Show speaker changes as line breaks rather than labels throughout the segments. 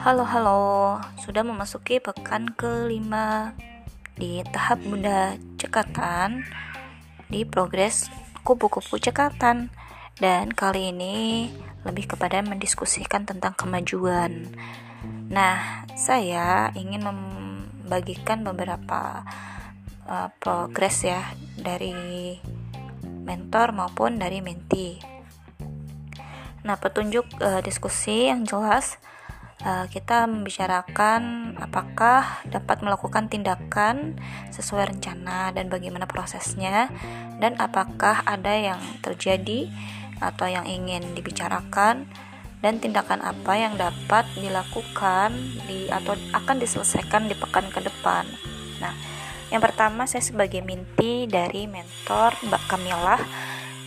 Halo halo, sudah memasuki pekan kelima di tahap Bunda Cekatan di progres kupu-kupu cekatan dan kali ini lebih kepada mendiskusikan tentang kemajuan. Nah, saya ingin membagikan beberapa uh, progres ya dari mentor maupun dari menti. Nah, petunjuk uh, diskusi yang jelas uh, kita membicarakan apakah dapat melakukan tindakan sesuai rencana dan bagaimana prosesnya dan apakah ada yang terjadi atau yang ingin dibicarakan dan tindakan apa yang dapat dilakukan di atau akan diselesaikan di pekan ke depan. Nah, yang pertama saya sebagai minti dari mentor Mbak Kamila.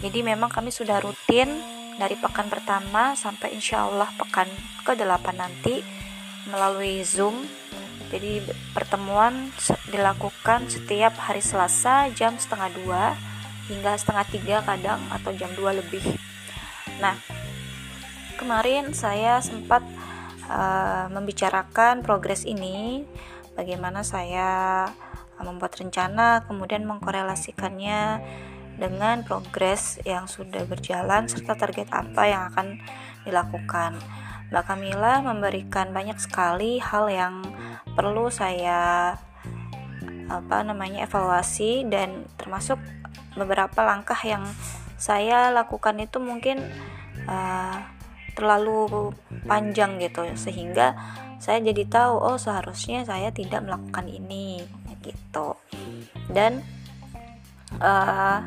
Jadi memang kami sudah rutin dari pekan pertama sampai insya Allah pekan ke-8 nanti melalui Zoom. Jadi pertemuan dilakukan setiap hari Selasa jam setengah dua hingga setengah tiga kadang atau jam dua lebih. Nah, kemarin saya sempat uh, membicarakan progres ini, bagaimana saya membuat rencana, kemudian mengkorelasikannya dengan progres yang sudah berjalan serta target apa yang akan dilakukan. Mbak Kamila memberikan banyak sekali hal yang perlu saya apa namanya evaluasi dan termasuk beberapa langkah yang saya lakukan itu mungkin uh, terlalu panjang gitu sehingga saya jadi tahu oh seharusnya saya tidak melakukan ini gitu dan uh,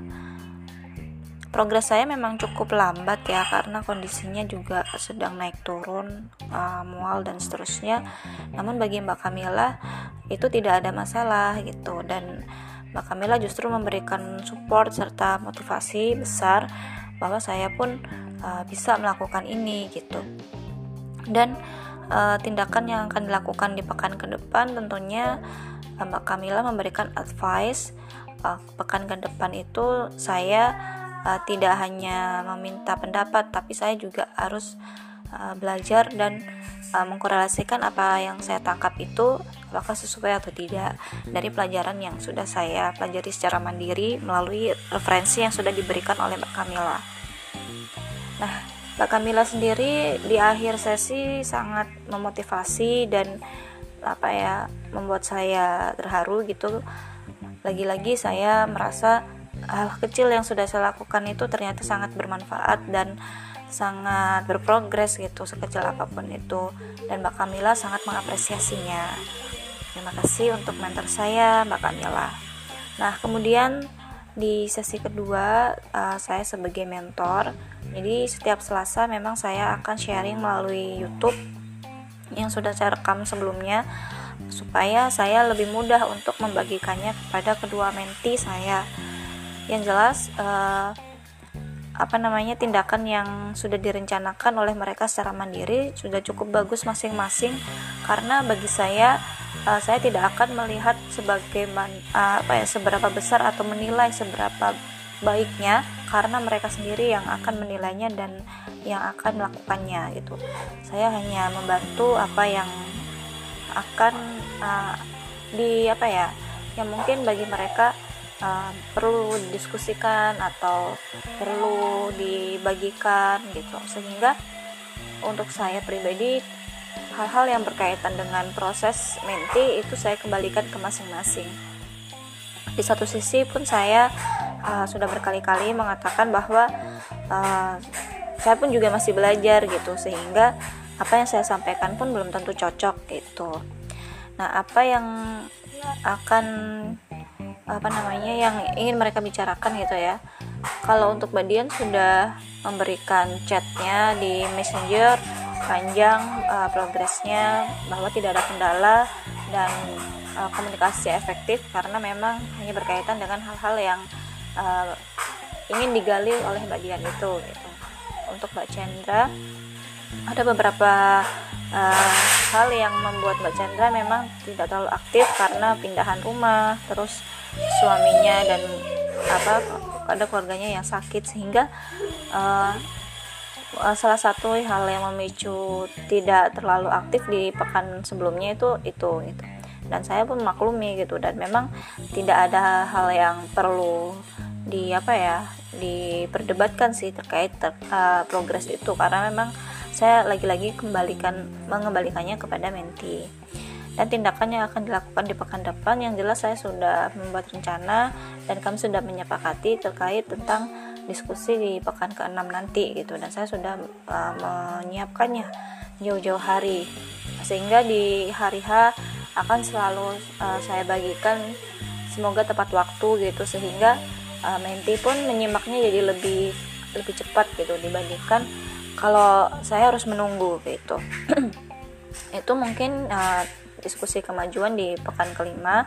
progres saya memang cukup lambat ya karena kondisinya juga sedang naik turun uh, mual dan seterusnya. Namun bagi Mbak Kamila itu tidak ada masalah gitu. Dan Mbak Kamila justru memberikan support serta motivasi besar bahwa saya pun uh, bisa melakukan ini gitu. Dan uh, tindakan yang akan dilakukan di pekan ke depan tentunya Mbak Kamila memberikan advice uh, pekan ke depan itu saya uh, tidak hanya meminta pendapat tapi saya juga harus uh, belajar dan uh, mengkorelasikan apa yang saya tangkap itu apakah sesuai atau tidak dari pelajaran yang sudah saya pelajari secara mandiri melalui referensi yang sudah diberikan oleh Mbak Kamila. Nah, Mbak Kamila sendiri di akhir sesi sangat memotivasi dan apa ya membuat saya terharu gitu. Lagi-lagi saya merasa hal kecil yang sudah saya lakukan itu ternyata sangat bermanfaat dan sangat berprogres gitu sekecil apa pun itu. Dan Mbak Kamila sangat mengapresiasinya. Terima kasih untuk mentor saya Mbak Kamila. Nah kemudian di sesi kedua uh, saya sebagai mentor jadi setiap Selasa memang saya akan sharing melalui YouTube yang sudah saya rekam sebelumnya supaya saya lebih mudah untuk membagikannya kepada kedua menti saya. Yang jelas uh, apa namanya tindakan yang sudah direncanakan oleh mereka secara mandiri sudah cukup bagus masing-masing karena bagi saya uh, saya tidak akan melihat sebagai uh, apa ya seberapa besar atau menilai seberapa baiknya karena mereka sendiri yang akan menilainya dan yang akan melakukannya gitu. Saya hanya membantu apa yang akan uh, di apa ya yang mungkin bagi mereka uh, perlu didiskusikan atau perlu dibagikan gitu. Sehingga untuk saya pribadi hal-hal yang berkaitan dengan proses menti itu saya kembalikan ke masing-masing. Di satu sisi pun saya uh, sudah berkali-kali mengatakan bahwa uh, saya pun juga masih belajar gitu. Sehingga apa yang saya sampaikan pun belum tentu cocok gitu nah apa yang akan apa namanya yang ingin mereka bicarakan gitu ya kalau untuk Mbak sudah memberikan chatnya di messenger panjang uh, progresnya bahwa tidak ada kendala dan uh, komunikasi efektif karena memang hanya berkaitan dengan hal-hal yang uh, ingin digali oleh Mbak Dian itu gitu. untuk Mbak Chandra ada beberapa uh, hal yang membuat Mbak Chandra memang tidak terlalu aktif karena pindahan rumah terus suaminya dan apa ada keluarganya yang sakit sehingga uh, salah satu hal yang memicu tidak terlalu aktif di pekan sebelumnya itu itu gitu. Dan saya pun maklumi gitu dan memang tidak ada hal yang perlu di apa ya diperdebatkan sih terkait ter, uh, progres itu. Karena memang saya lagi-lagi kembalikan mengembalikannya kepada menti. Dan tindakan yang akan dilakukan di pekan depan yang jelas saya sudah membuat rencana dan kami sudah menyepakati terkait tentang diskusi di pekan ke-6 nanti gitu. Dan saya sudah uh, menyiapkannya jauh-jauh hari. Sehingga di hari H akan selalu uh, saya bagikan semoga tepat waktu gitu. Sehingga uh, menti pun menyimaknya jadi lebih lebih cepat gitu dibandingkan kalau saya harus menunggu gitu. Itu mungkin uh, diskusi kemajuan di pekan kelima.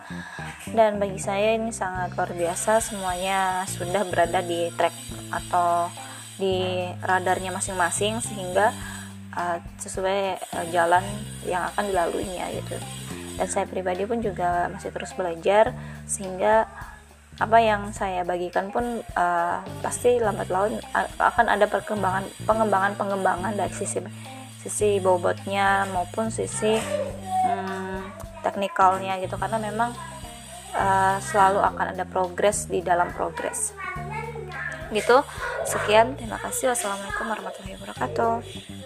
Dan bagi saya ini sangat luar biasa semuanya sudah berada di track atau di radarnya masing-masing sehingga uh, sesuai uh, jalan yang akan dilaluinya gitu. Dan saya pribadi pun juga masih terus belajar sehingga apa yang saya bagikan pun uh, pasti lambat laun akan ada perkembangan pengembangan pengembangan dari sisi sisi bobotnya maupun sisi hmm, teknikalnya gitu. Karena memang uh, selalu akan ada progres di dalam progres. Gitu. Sekian. Terima kasih. Wassalamualaikum warahmatullahi wabarakatuh